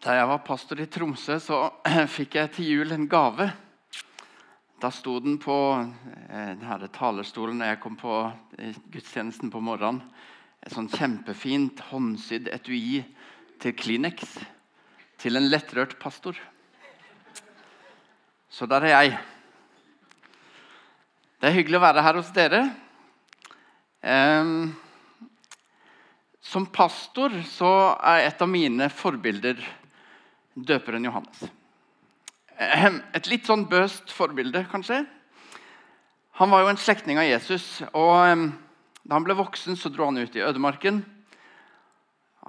Da jeg var pastor i Tromsø, så fikk jeg til jul en gave. Da sto den på eh, denne talerstolen når jeg kom på gudstjenesten på morgenen. Et sånn kjempefint håndsydd etui til Kleenex til en lettrørt pastor. Så der er jeg. Det er hyggelig å være her hos dere. Som pastor så er et av mine forbilder døperen Johannes. Et litt sånn bøst forbilde, kanskje. Han var jo en slektning av Jesus. og Da han ble voksen, så dro han ut i ødemarken.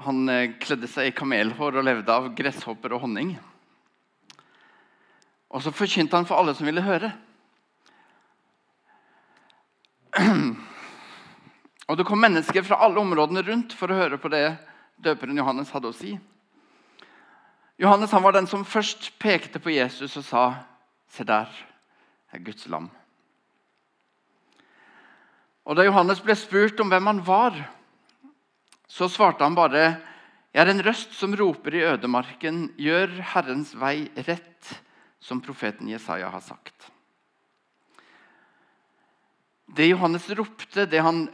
Han eh, kledde seg i kamelhår og levde av gresshopper og honning. Og så forkynte han for alle som ville høre. Og Det kom mennesker fra alle områdene rundt for å høre på det døperen Johannes hadde å si. Johannes han var den som først pekte på Jesus og sa, 'Se der er Guds lam'. Og Da Johannes ble spurt om hvem han var, så svarte han bare, 'Jeg er en røst som roper i ødemarken:" 'Gjør Herrens vei rett', som profeten Jesaja har sagt. Det Johannes ropte, det han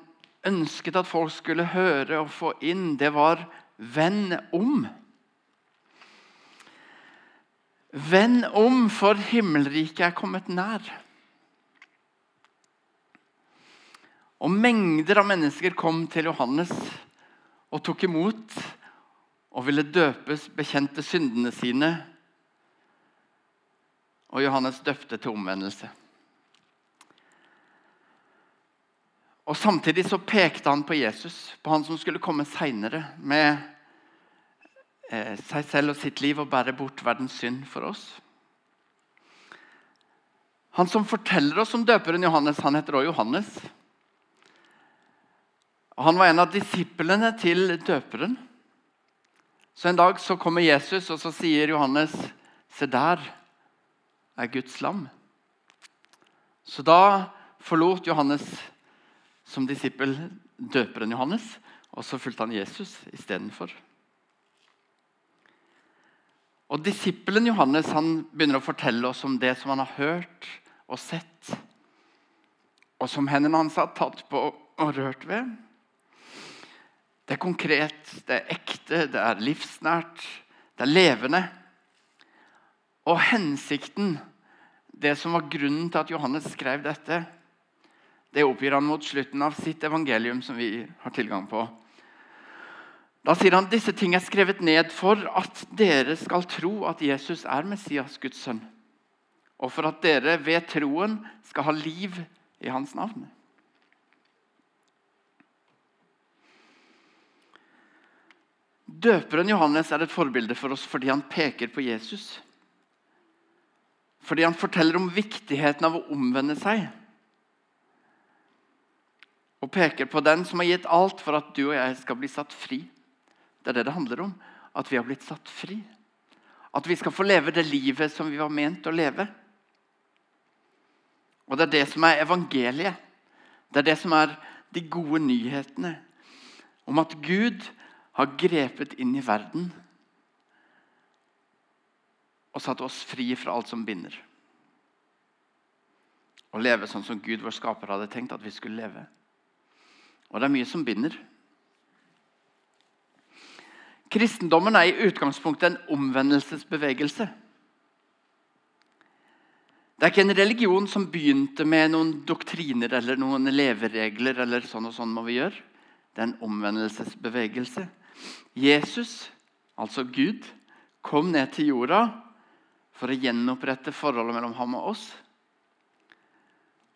ønsket at folk skulle høre og få inn, det var 'venn om'. Vend om, for himmelriket er kommet nær. Og Mengder av mennesker kom til Johannes og tok imot og ville døpes, bekjente syndene sine. Og Johannes døpte til omvendelse. Og Samtidig så pekte han på Jesus, på han som skulle komme seinere med Eh, seg selv og sitt liv og bære bort verdens synd for oss. Han som forteller oss om døperen Johannes, han heter også Johannes. Han var en av disiplene til døperen. Så En dag så kommer Jesus, og så sier Johannes, 'Se der er Guds lam'. Så da forlot Johannes som disippel døperen Johannes, og så fulgte han Jesus istedenfor. Og Disippelen Johannes han begynner å fortelle oss om det som han har hørt og sett, og som hendene hans har tatt på og rørt ved. Det er konkret, det er ekte, det er livsnært, det er levende. Og hensikten, det som var grunnen til at Johannes skrev dette, det oppgir han mot slutten av sitt evangelium, som vi har tilgang på. Da sier han disse ting er skrevet ned for at dere skal tro at Jesus er Messias, Guds sønn, og for at dere ved troen skal ha liv i hans navn. Døperen Johannes er et forbilde for oss fordi han peker på Jesus. Fordi han forteller om viktigheten av å omvende seg. Og peker på den som har gitt alt for at du og jeg skal bli satt fri. Det er det det handler om. At vi har blitt satt fri. At vi skal få leve det livet som vi var ment å leve. Og Det er det som er evangeliet. Det er det som er de gode nyhetene om at Gud har grepet inn i verden og satt oss fri fra alt som binder. Å leve sånn som Gud, vår skaper, hadde tenkt at vi skulle leve. Og det er mye som binder. Kristendommen er i utgangspunktet en omvendelsesbevegelse. Det er ikke en religion som begynte med noen doktriner eller noen leveregler. eller sånn og sånn må vi gjøre. Det er en omvendelsesbevegelse. Jesus, altså Gud, kom ned til jorda for å gjenopprette forholdet mellom ham og oss.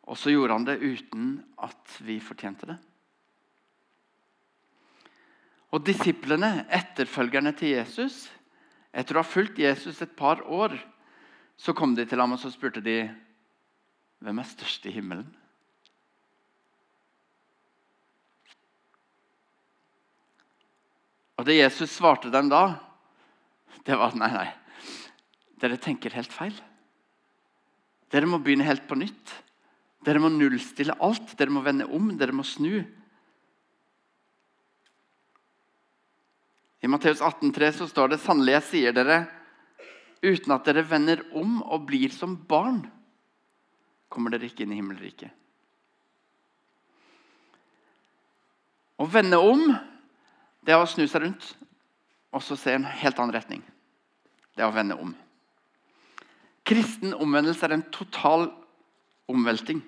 Og så gjorde han det uten at vi fortjente det. Og disiplene, etterfølgerne til Jesus, etter å ha fulgt Jesus et par år, så kom de til ham og så spurte de, hvem er størst i himmelen? Og Det Jesus svarte dem da, det var nei, nei, dere tenker helt feil. Dere må begynne helt på nytt. Dere må nullstille alt. Dere må vende om, dere må snu. I Matteus 18,3 så står det sannelig jeg sier dere, uten at dere vender om og blir som barn, kommer dere ikke inn i himmelriket. Å vende om, det er å snu seg rundt og så se en helt annen retning. Det er å vende om. Kristen omvendelse er en total omvelting.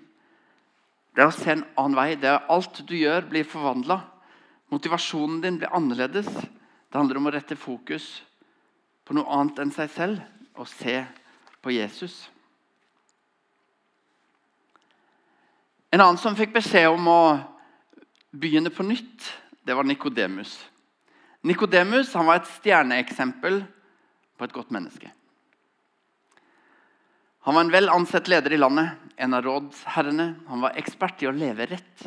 Det er å se en annen vei. Det er Alt du gjør, blir forvandla. Motivasjonen din blir annerledes. Det handler om å rette fokus på noe annet enn seg selv og se på Jesus. En annen som fikk beskjed om å begynne på nytt, det var Nikodemus. Nikodemus var et stjerneeksempel på et godt menneske. Han var en vel ansett leder i landet, en av rådsherrene. Han var ekspert i å leve rett.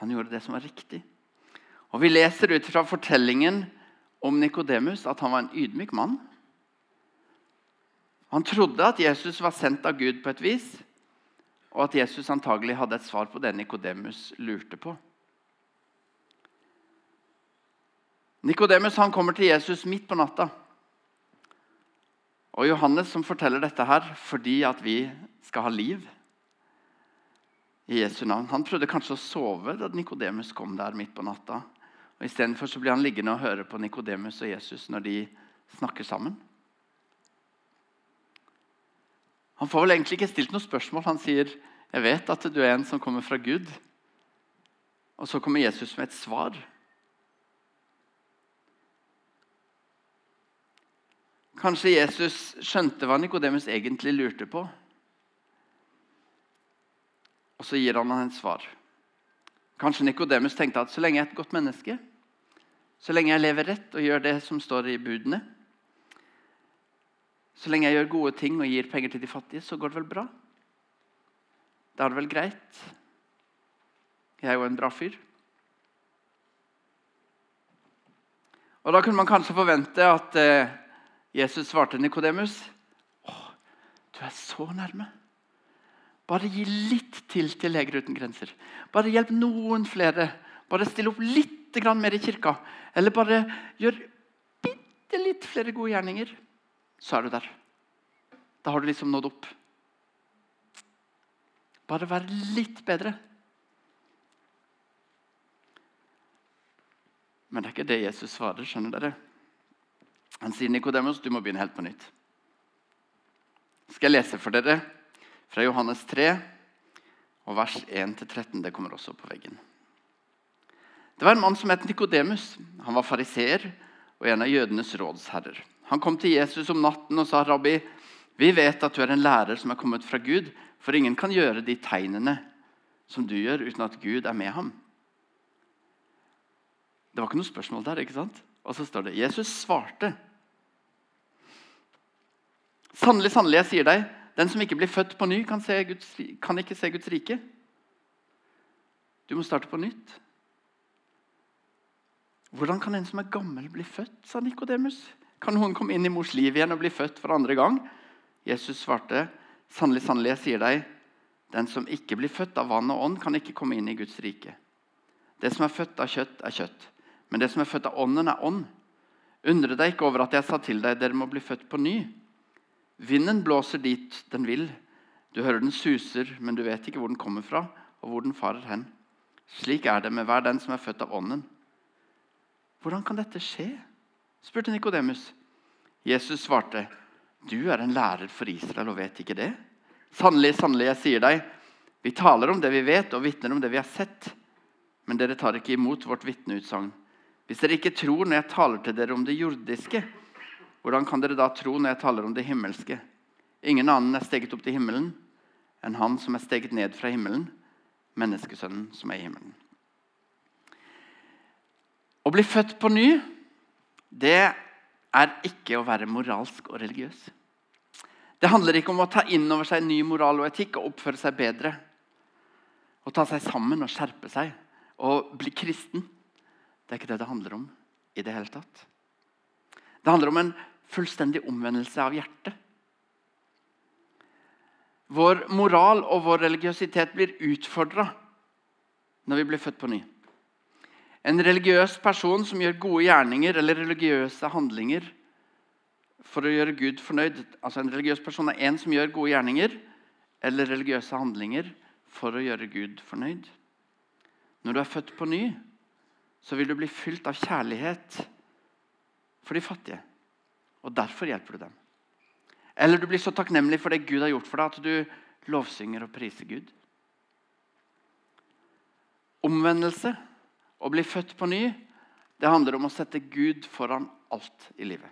Han gjorde det som var riktig. Og Vi leser ut fra fortellingen om Nikodemus at han var en ydmyk mann. Han trodde at Jesus var sendt av Gud på et vis, og at Jesus antagelig hadde et svar på det Nikodemus lurte på. Nikodemus kommer til Jesus midt på natta. Og Johannes som forteller dette her fordi at vi skal ha liv i Jesu navn. Han prøvde kanskje å sove da Nikodemus kom der midt på natta. Og Istedenfor blir han liggende og høre på Nikodemus og Jesus når de snakker sammen. Han får vel egentlig ikke stilt noe spørsmål. Han sier, 'Jeg vet at du er en som kommer fra Gud.' Og så kommer Jesus med et svar. Kanskje Jesus skjønte hva Nikodemus egentlig lurte på. Og så gir han ham et svar. Kanskje Nikodemus tenkte at så lenge jeg er et godt menneske, så lenge jeg lever rett og gjør det som står i budene, så lenge jeg gjør gode ting og gir penger til de fattige, så går det vel bra? Da er det vel greit? Jeg er jo en bra fyr. Og Da kunne man kanskje forvente at eh, Jesus svarte Nikodemus, du er så nærme. Bare gi litt til til Leger uten grenser. Bare hjelp noen flere. Bare still opp litt mer i kirka. Eller bare gjør bitte litt flere gode gjerninger. Så er du der. Da har du liksom nådd opp. Bare vær litt bedre. Men det er ikke det Jesus svarer. skjønner dere? Han sier Nikodemus, du må begynne helt på nytt. Skal jeg lese for dere fra Johannes 3, og vers 1-13. Det kommer også på veggen. Det var en mann som het Nikodemus. Han var fariseer og en av jødenes rådsherrer. Han kom til Jesus om natten og sa, 'Rabbi, vi vet at du er en lærer som er kommet fra Gud,' 'for ingen kan gjøre de tegnene som du gjør, uten at Gud er med ham.' Det var ikke noe spørsmål der. ikke sant? Og så står det Jesus svarte. Sannelig, sannelig, jeg sier deg, den som ikke blir født på ny, kan, Guds, kan ikke se Guds rike. Du må starte på nytt. Hvordan kan en som er gammel, bli født? sa Nikodemus. Kan noen komme inn i mors liv igjen og bli født for andre gang? Jesus svarte, sannelig, sannelig, jeg sier deg, den som ikke blir født av vann og ånd, kan ikke komme inn i Guds rike. Det som er født av kjøtt, er kjøtt. Men det som er født av ånden, er ånd. Undre deg ikke over at jeg sa til deg, dere må bli født på ny. Vinden blåser dit den vil. Du hører den suser, men du vet ikke hvor den kommer fra, og hvor den farer hen. Slik er det med hver den som er født av Ånden. Hvordan kan dette skje? spurte Nikodemus. Jesus svarte, du er en lærer for Israel og vet ikke det? Sannelig, sannelig, jeg sier deg, vi taler om det vi vet, og vitner om det vi har sett. Men dere tar ikke imot vårt vitneutsagn. Hvis dere ikke tror når jeg taler til dere om det jordiske, hvordan kan dere da tro når jeg taler om det himmelske? Ingen annen er steget opp til himmelen enn han som er steget ned fra himmelen, menneskesønnen som er i himmelen. Å bli født på ny, det er ikke å være moralsk og religiøs. Det handler ikke om å ta inn over seg ny moral og etikk og oppføre seg bedre. Å ta seg sammen og skjerpe seg og bli kristen. Det er ikke det det handler om i det hele tatt. Det handler om en fullstendig omvendelse av hjertet. Vår moral og vår religiøsitet blir utfordra når vi blir født på ny. En religiøs person som gjør gode gjerninger eller religiøse handlinger for å gjøre Gud fornøyd Altså En religiøs person er en som gjør gode gjerninger eller religiøse handlinger for å gjøre Gud fornøyd. Når du er født på ny, så vil du bli fylt av kjærlighet for de fattige. Og derfor hjelper du dem. Eller du blir så takknemlig for det Gud har gjort for deg, at du lovsynger og priser Gud. Omvendelse, å bli født på ny, det handler om å sette Gud foran alt i livet.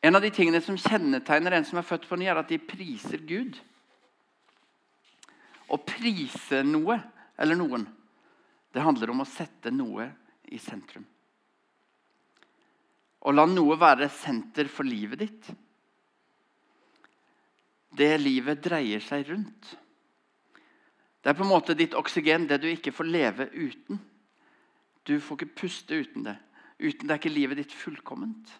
En av de tingene som kjennetegner en som er født på ny, er at de priser Gud. Å prise noe eller noen, det handler om å sette noe i sentrum. Å la noe være senter for livet ditt. Det livet dreier seg rundt. Det er på en måte ditt oksygen, det du ikke får leve uten. Du får ikke puste uten det. Uten det er ikke livet ditt fullkomment.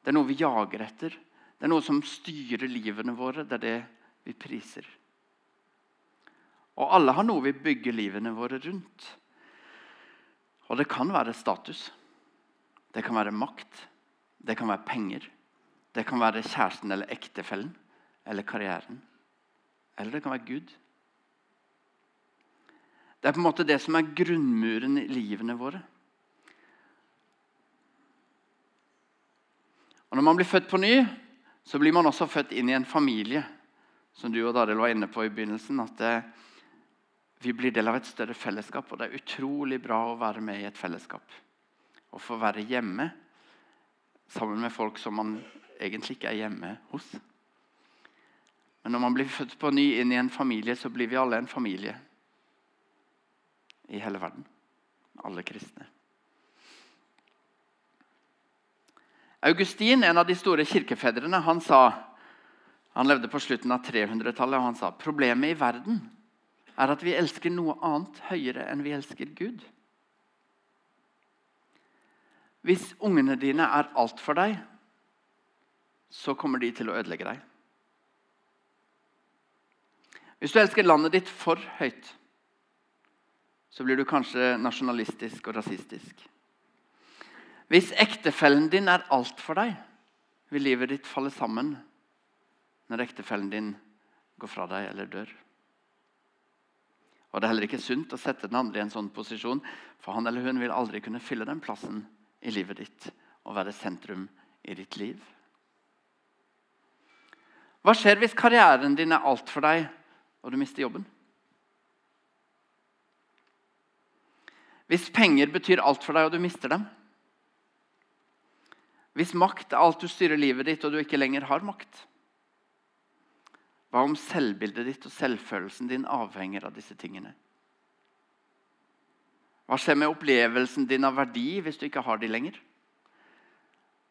Det er noe vi jager etter. Det er noe som styrer livene våre. Det er det vi priser. Og alle har noe vi bygger livene våre rundt. Og det kan være status. Det kan være makt. Det kan være penger. Det kan være kjæresten eller ektefellen eller karrieren. Eller det kan være Gud. Det er på en måte det som er grunnmuren i livene våre. Og Når man blir født på ny, så blir man også født inn i en familie. Som du og Daril var inne på i begynnelsen. at det, Vi blir del av et større fellesskap. Og det er utrolig bra å være med i et fellesskap. Å få være hjemme sammen med folk som man egentlig ikke er hjemme hos. Men når man blir født på ny inn i en familie, så blir vi alle en familie. I hele verden. Alle kristne. Augustin, en av de store kirkefedrene, han sa Han levde på slutten av 300-tallet, og han sa problemet i verden er at vi elsker noe annet høyere enn vi elsker Gud. Hvis ungene dine er alt for deg, så kommer de til å ødelegge deg. Hvis du elsker landet ditt for høyt, så blir du kanskje nasjonalistisk og rasistisk. Hvis ektefellen din er alt for deg, vil livet ditt falle sammen når ektefellen din går fra deg eller dør. Og Det er heller ikke sunt å sette den andre i en sånn posisjon, for han eller hun vil aldri kunne fylle den plassen i livet ditt og være sentrum i ditt liv. Hva skjer hvis karrieren din er alt for deg, og du mister jobben? Hvis penger betyr alt for deg, og du mister dem? Hvis makt er alt du styrer livet ditt, og du ikke lenger har makt? Hva om selvbildet ditt og selvfølelsen din avhenger av disse tingene? Hva skjer med opplevelsen din av verdi hvis du ikke har de lenger?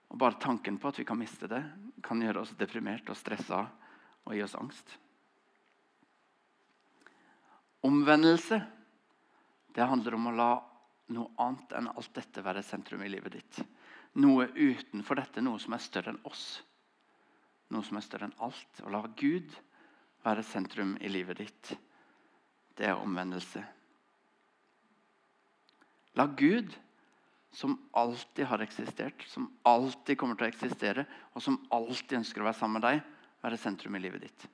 Og Bare tanken på at vi kan miste det, kan gjøre oss deprimert og stressa og gi oss angst. Omvendelse det handler om å la noe annet enn alt dette være sentrum i livet ditt noe utenfor dette, noe som er større enn oss. Noe som er større enn alt. Å la Gud være sentrum i livet ditt. Det er omvendelse. La Gud, som alltid har eksistert, som alltid kommer til å eksistere, og som alltid ønsker å være sammen med deg, være sentrum i livet ditt.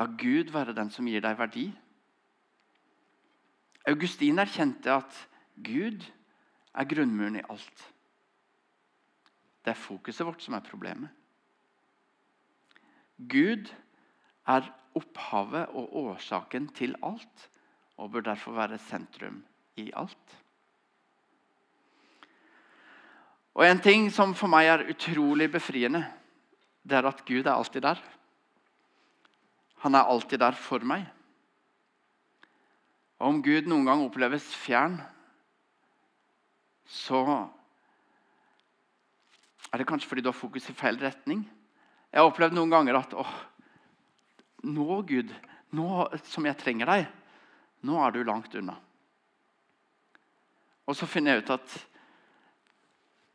La Gud være den som gir deg verdi. Augustin erkjente at Gud er grunnmuren i alt. Det er fokuset vårt som er problemet. Gud er opphavet og årsaken til alt og bør derfor være sentrum i alt. Og En ting som for meg er utrolig befriende, det er at Gud er alltid der. Han er alltid der for meg. Og Om Gud noen gang oppleves fjern, så er det kanskje fordi du har fokus i feil retning. Jeg har opplevd noen ganger at åh, nå, Gud, nå som jeg trenger deg, nå er du langt unna. Og så finner jeg ut at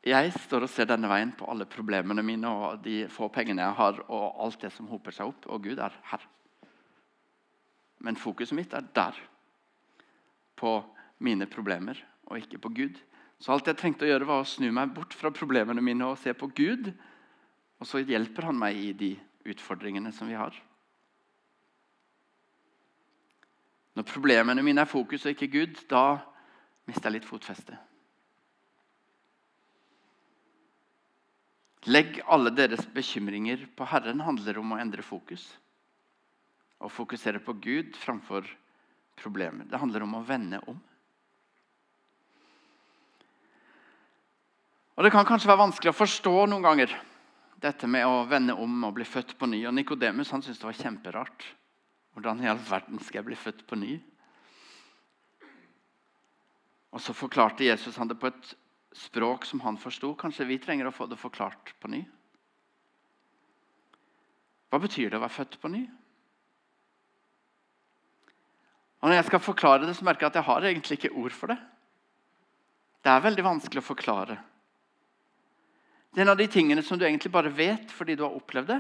Jeg står og ser denne veien på alle problemene mine og de få pengene jeg har, og alt det som hoper seg opp, og Gud er her. Men fokuset mitt er der. På mine problemer, og ikke på Gud. Så alt jeg trengte å gjøre, var å snu meg bort fra problemene mine og se på Gud. Og så hjelper han meg i de utfordringene som vi har. Når problemene mine er fokus og ikke Gud, da mister jeg litt fotfeste. Legg alle deres bekymringer på Herren handler om å endre fokus. Å fokusere på Gud framfor problemer. Det handler om å vende om. Og Det kan kanskje være vanskelig å forstå noen ganger, dette med å vende om og bli født på ny. Og Nikodemus syntes det var kjemperart. Hvordan i all verden skal jeg bli født på ny? Og Så forklarte Jesus han det på et språk som han forsto. Kanskje vi trenger å få det forklart på ny? Hva betyr det å være født på ny? Og Når jeg skal forklare det, så merker jeg at jeg har egentlig ikke ord for det. Det er veldig vanskelig å forklare. Det er en av de tingene som du egentlig bare vet fordi du har opplevd det.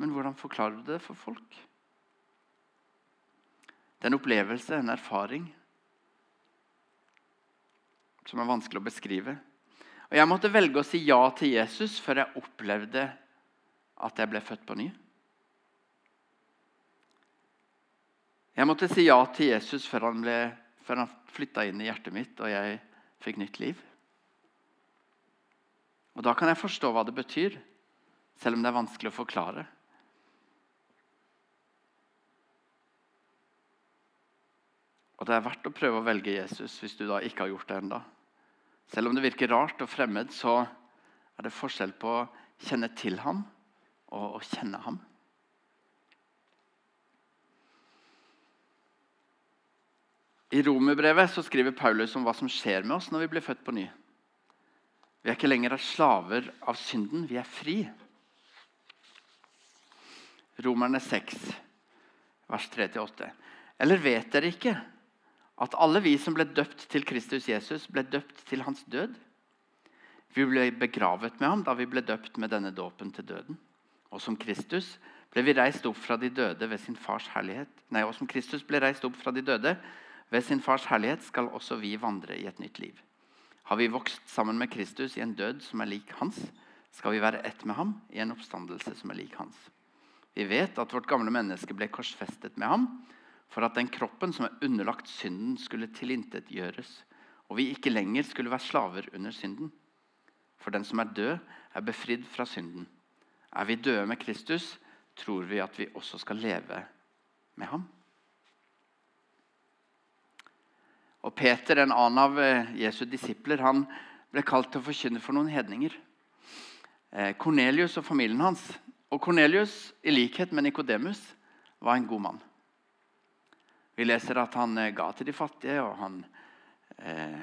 Men hvordan forklarer du det for folk? Det er en opplevelse, en erfaring, som er vanskelig å beskrive. Og Jeg måtte velge å si ja til Jesus før jeg opplevde at jeg ble født på ny. Jeg måtte si ja til Jesus før han, ble, han flytta inn i hjertet mitt og jeg fikk nytt liv. Og Da kan jeg forstå hva det betyr, selv om det er vanskelig å forklare. Og Det er verdt å prøve å velge Jesus hvis du da ikke har gjort det enda. Selv om det virker rart og fremmed, så er det forskjell på å kjenne til ham og å kjenne ham. I Romerbrevet skriver Paulus om hva som skjer med oss når vi blir født på ny. Vi er ikke lenger slaver av synden, vi er fri. Romerne 6, vers 3-8. Eller vet dere ikke at alle vi som ble døpt til Kristus Jesus, ble døpt til hans død? Vi ble begravet med ham da vi ble døpt med denne dåpen til døden. Og som Kristus ble vi reist opp fra de døde ved sin fars herlighet. Nei, og som Kristus ble reist opp fra de døde ved sin fars herlighet, skal også vi vandre i et nytt liv. Har vi vokst sammen med Kristus i en død som er lik hans, skal vi være ett med ham i en oppstandelse som er lik hans. Vi vet at vårt gamle menneske ble korsfestet med ham for at den kroppen som er underlagt synden, skulle tilintetgjøres, og vi ikke lenger skulle være slaver under synden. For den som er død, er befridd fra synden. Er vi døde med Kristus, tror vi at vi også skal leve med ham. Og Peter, en annen av eh, Jesu disipler, han ble kalt til å forkynne for noen hedninger. Kornelius eh, og familien hans. Og Kornelius, i likhet med Nikodemus, var en god mann. Vi leser at han eh, ga til de fattige, og han, eh,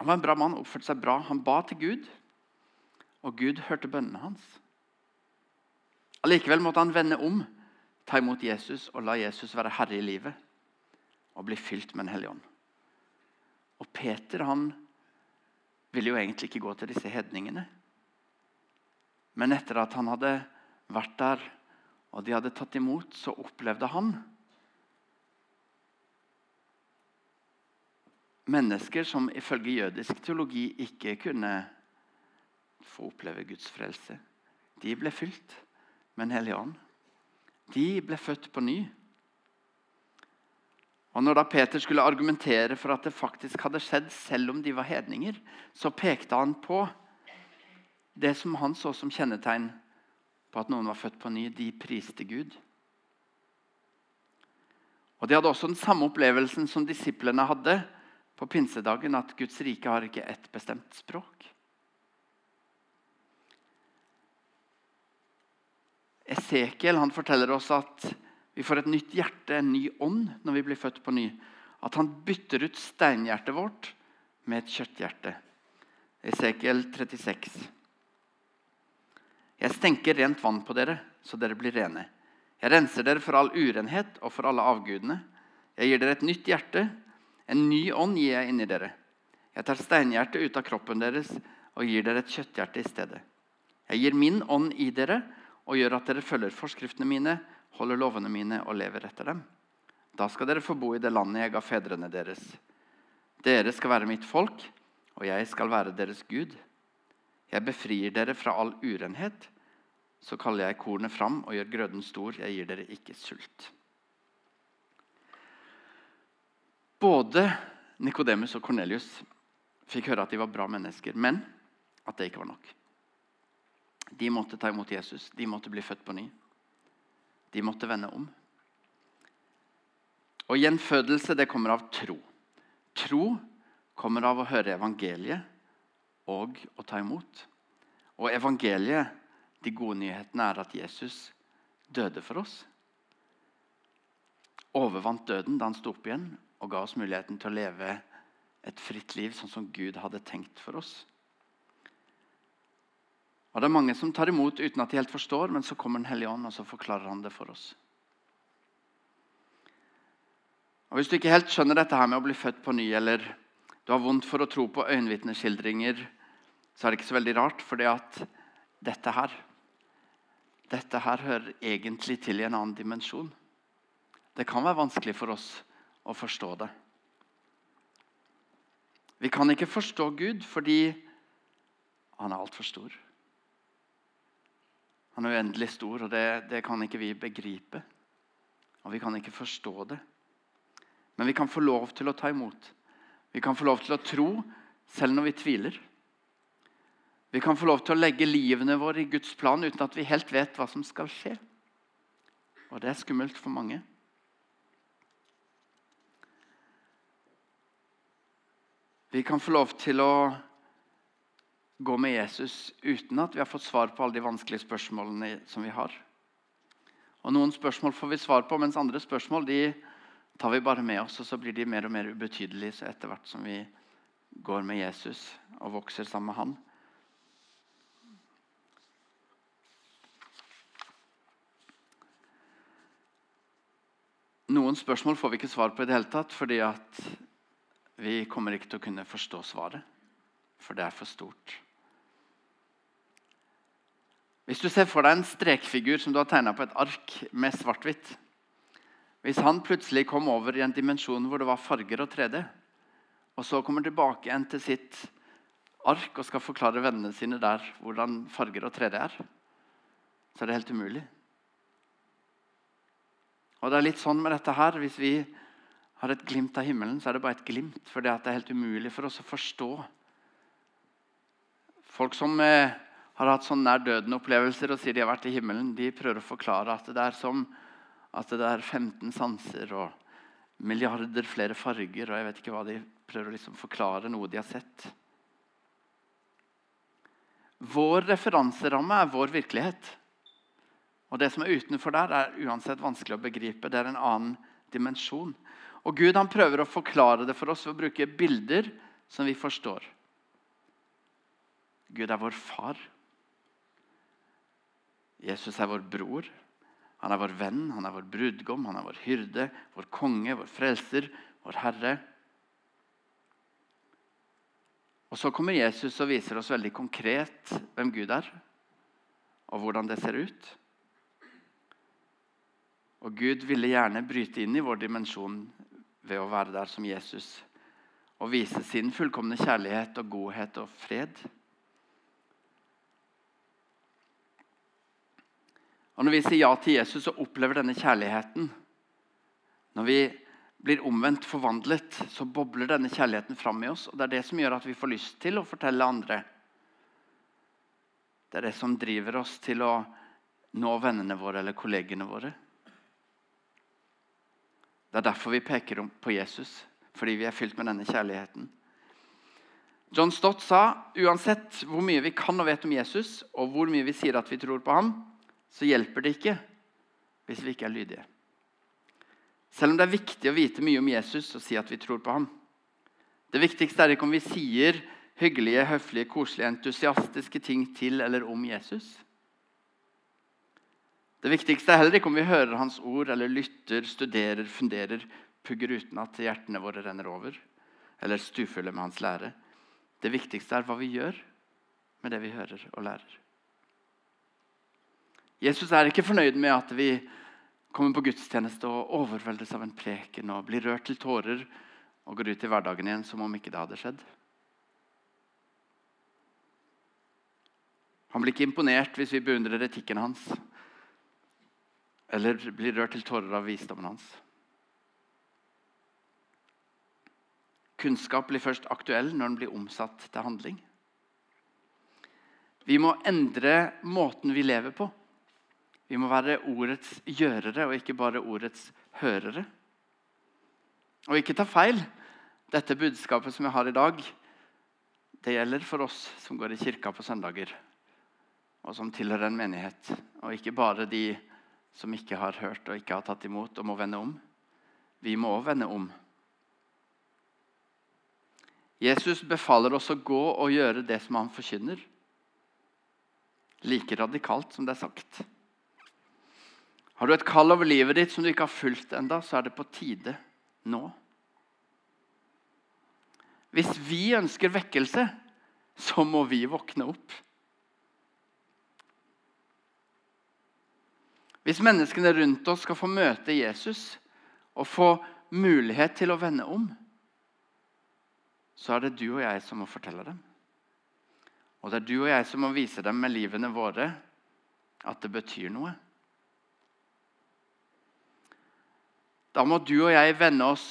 han var en bra mann, oppførte seg bra. Han ba til Gud, og Gud hørte bønnene hans. Allikevel måtte han vende om, ta imot Jesus og la Jesus være herre i livet og bli fylt med Den hellige ånd. Og Peter han ville jo egentlig ikke gå til disse hedningene. Men etter at han hadde vært der, og de hadde tatt imot, så opplevde han mennesker som ifølge jødisk teologi ikke kunne få oppleve Guds frelse. De ble fylt med en hellig ånd. De ble født på ny. Og når da Peter skulle argumentere for at det faktisk hadde skjedd selv om de var hedninger, så pekte han på det som han så som kjennetegn på at noen var født på ny. De priste Gud. Og De hadde også den samme opplevelsen som disiplene hadde på pinsedagen, at Guds rike har ikke ett bestemt språk. Esekiel han forteller oss at vi får et nytt hjerte, en ny ånd, når vi blir født på ny. At han bytter ut steinhjertet vårt med et kjøtthjerte. Esekiel 36. Jeg stenker rent vann på dere, så dere blir rene. Jeg renser dere for all urenhet og for alle avgudene. Jeg gir dere et nytt hjerte. En ny ånd gir jeg inni dere. Jeg tar steinhjertet ut av kroppen deres og gir dere et kjøtthjerte i stedet. Jeg gir min ånd i dere og gjør at dere følger forskriftene mine, holder lovene mine og lever etter dem. Da skal dere få bo i det landet jeg ga fedrene deres. Dere skal være mitt folk, og jeg skal være deres Gud. Jeg befrier dere fra all urenhet. Så kaller jeg kornet fram og gjør grøden stor. Jeg gir dere ikke sult. Både Nikodemus og Kornelius fikk høre at de var bra mennesker, men at det ikke var nok. De måtte ta imot Jesus, de måtte bli født på ny. De måtte vende om. Og Gjenfødelse det kommer av tro. Tro kommer av å høre evangeliet og å ta imot. Og evangeliet, de gode nyhetene, er at Jesus døde for oss. Overvant døden da han sto opp igjen og ga oss muligheten til å leve et fritt liv sånn som Gud hadde tenkt for oss. Og Det er mange som tar imot uten at de helt forstår, men så kommer Den hellige ånd og så forklarer han det for oss. Og Hvis du ikke helt skjønner dette her med å bli født på ny, eller du har vondt for å tro på øyenvitneskildringer, så er det ikke så veldig rart, for dette her dette her hører egentlig til i en annen dimensjon. Det kan være vanskelig for oss å forstå det. Vi kan ikke forstå Gud fordi han er altfor stor. Han er uendelig stor, og det, det kan ikke vi begripe. Og vi kan ikke forstå det. Men vi kan få lov til å ta imot. Vi kan få lov til å tro selv når vi tviler. Vi kan få lov til å legge livene våre i Guds plan uten at vi helt vet hva som skal skje. Og det er skummelt for mange. Vi kan få lov til å gå med Jesus uten at vi har fått svar på alle de vanskelige spørsmålene som vi har. Og Noen spørsmål får vi svar på, mens andre spørsmål de tar vi bare med oss. Og så blir de mer og mer ubetydelige etter hvert som vi går med Jesus og vokser sammen med han. Noen spørsmål får vi ikke svar på i det hele tatt, fordi at vi kommer ikke til å kunne forstå svaret. For det er for stort. Hvis du ser for deg en strekfigur som du har tegna på et ark med svart-hvitt Hvis han plutselig kom over i en dimensjon hvor det var farger og 3D, og så kommer tilbake igjen til sitt ark og skal forklare vennene sine der hvordan farger og 3D er, så er det helt umulig. Og det er litt sånn med dette her. Hvis vi har et glimt av himmelen, så er det bare et glimt. For det er helt umulig for oss å forstå. Folk som eh, har hatt sånn nær døden-opplevelser og sier de har vært i himmelen, de prøver å forklare at det er som at det er 15 sanser og milliarder flere farger. og jeg vet ikke hva De prøver å liksom forklare noe de har sett. Vår referanseramme er vår virkelighet. Og Det som er utenfor der, er uansett vanskelig å begripe. Det er en annen dimensjon. Og Gud han prøver å forklare det for oss ved å bruke bilder som vi forstår. Gud er vår far. Jesus er vår bror. Han er vår venn, han er vår brudgom, han er vår hyrde, vår konge, vår frelser, vår herre. Og Så kommer Jesus og viser oss veldig konkret hvem Gud er, og hvordan det ser ut. Og Gud ville gjerne bryte inn i vår dimensjon ved å være der som Jesus og vise sin fullkomne kjærlighet og godhet og fred. Og Når vi sier ja til Jesus og opplever denne kjærligheten, når vi blir omvendt forvandlet, så bobler denne kjærligheten fram i oss. og Det er det som gjør at vi får lyst til å fortelle andre. Det er det som driver oss til å nå vennene våre eller kollegene våre. Det er derfor vi peker på Jesus, fordi vi er fylt med denne kjærligheten. John Stott sa uansett hvor mye vi kan og vet om Jesus, og hvor mye vi sier at vi tror på ham, så hjelper det ikke hvis vi ikke er lydige. Selv om det er viktig å vite mye om Jesus og si at vi tror på ham. Det viktigste er ikke om vi sier hyggelige, høflige, koselige, entusiastiske ting til eller om Jesus. Det viktigste er heller ikke om vi hører hans ord eller lytter, studerer, funderer, pugger uten at hjertene våre renner over, eller stufulle med hans lære. Det viktigste er hva vi gjør med det vi hører og lærer. Jesus er ikke fornøyd med at vi kommer på gudstjeneste og overveldes av en preken og blir rørt til tårer og går ut i hverdagen igjen som om ikke det hadde skjedd. Han blir ikke imponert hvis vi beundrer etikken hans eller blir rørt til tårer av visdommen hans. Kunnskap blir først aktuell når den blir omsatt til handling. Vi må endre måten vi lever på. Vi må være ordets gjørere og ikke bare ordets hørere. Og ikke ta feil. Dette budskapet som jeg har i dag, det gjelder for oss som går i kirka på søndager, og som tilhører en menighet, og ikke bare de som ikke har hørt og ikke har tatt imot og må vende om. Vi må òg vende om. Jesus befaler oss å gå og gjøre det som han forkynner. Like radikalt som det er sagt. Har du et kall over livet ditt som du ikke har fulgt enda, så er det på tide nå. Hvis vi ønsker vekkelse, så må vi våkne opp. Hvis menneskene rundt oss skal få møte Jesus og få mulighet til å vende om, så er det du og jeg som må fortelle dem. Og det er du og jeg som må vise dem med livene våre at det betyr noe. Da må du og jeg vende oss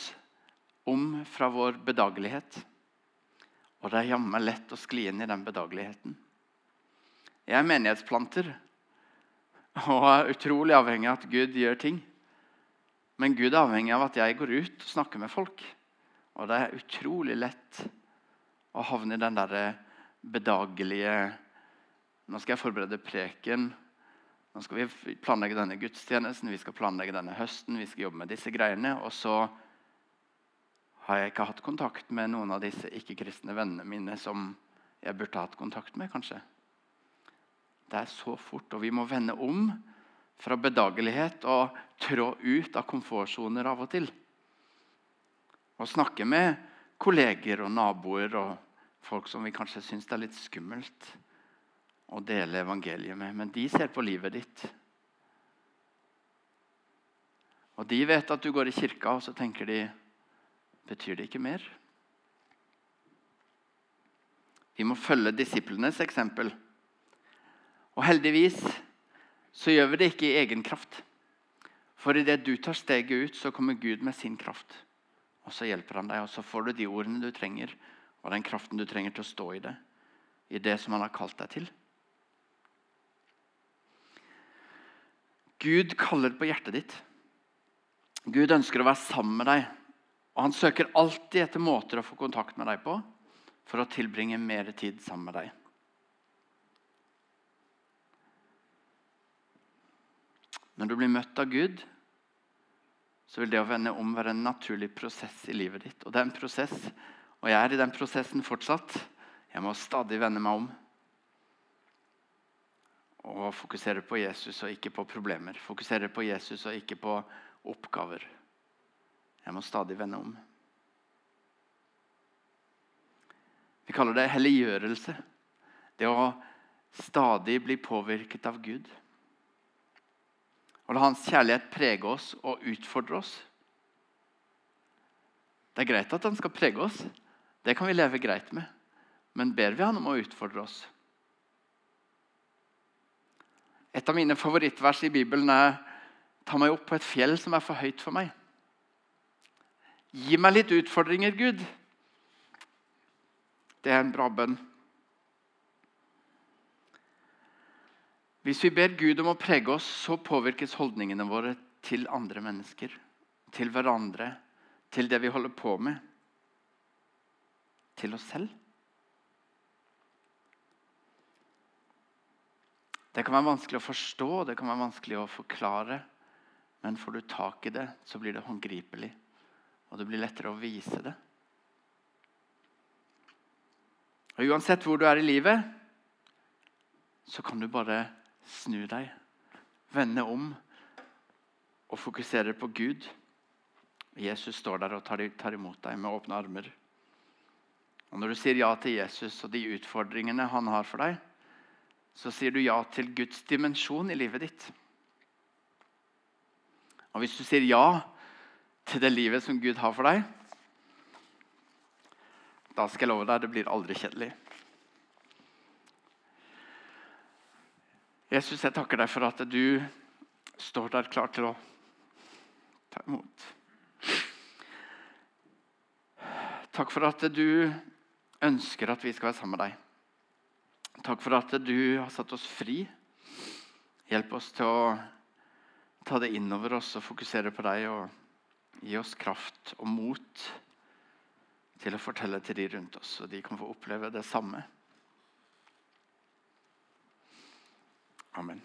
om fra vår bedagelighet. Og det er jammen lett å skli inn i den bedageligheten. Jeg er menighetsplanter og er utrolig avhengig av at Gud gjør ting. Men Gud er avhengig av at jeg går ut og snakker med folk. Og det er utrolig lett å havne i den derre bedagelige Nå skal jeg forberede preken. Nå skal vi planlegge denne gudstjenesten, vi skal planlegge denne høsten, vi skal jobbe med disse greiene. Og så har jeg ikke hatt kontakt med noen av disse ikke-kristne vennene mine som jeg burde hatt kontakt med, kanskje. Det er så fort, og vi må vende om fra bedagelighet og trå ut av komfortsoner av og til. Og snakke med kolleger og naboer og folk som vi kanskje syns det er litt skummelt å dele evangeliet med. Men de ser på livet ditt. Og de vet at du går i kirka, og så tenker de Betyr det ikke mer? Vi må følge disiplenes eksempel. Og heldigvis så gjør vi det ikke i egen kraft. For idet du tar steget ut, så kommer Gud med sin kraft. Og så hjelper han deg, og så får du de ordene du trenger, og den kraften du trenger til å stå i det. I det som han har kalt deg til. Gud kaller på hjertet ditt. Gud ønsker å være sammen med deg. Og han søker alltid etter måter å få kontakt med deg på for å tilbringe mer tid sammen med deg. Når du blir møtt av Gud, så vil det å vende om være en naturlig prosess i livet ditt. Og det er en prosess, og jeg er i den prosessen fortsatt. Jeg må stadig vende meg om. Og fokusere på Jesus og ikke på problemer. Fokusere på Jesus og ikke på oppgaver. Jeg må stadig vende om. Vi kaller det helliggjørelse. Det å stadig bli påvirket av Gud. Og la Hans kjærlighet prege oss og utfordre oss. Det er greit at han skal prege oss. Det kan vi leve greit med. Men ber vi han om å utfordre oss? Et av mine favorittvers i Bibelen er Ta meg opp på et fjell som er for høyt for meg. Gi meg litt utfordringer, Gud. Det er en bra bønn. Hvis vi ber Gud om å prege oss, så påvirkes holdningene våre til andre mennesker, til hverandre, til det vi holder på med, til oss selv. Det kan være vanskelig å forstå, det kan være vanskelig å forklare. Men får du tak i det, så blir det håndgripelig, og det blir lettere å vise det. Og Uansett hvor du er i livet, så kan du bare Snu deg, vende om og fokusere på Gud. Jesus står der og tar, imot deg med åpne armer. Og Når du sier ja til Jesus og de utfordringene han har for deg, så sier du ja til Guds dimensjon i livet ditt. Og hvis du sier ja til det livet som Gud har for deg, da skal jeg love deg det blir aldri kjedelig. Jesus, jeg takker deg for at du står der klar til å ta imot. Takk for at du ønsker at vi skal være sammen med deg. Takk for at du har satt oss fri. Hjelp oss til å ta det innover oss og fokusere på deg. Og gi oss kraft og mot til å fortelle til de rundt oss, så de kan få oppleve det samme. Amen.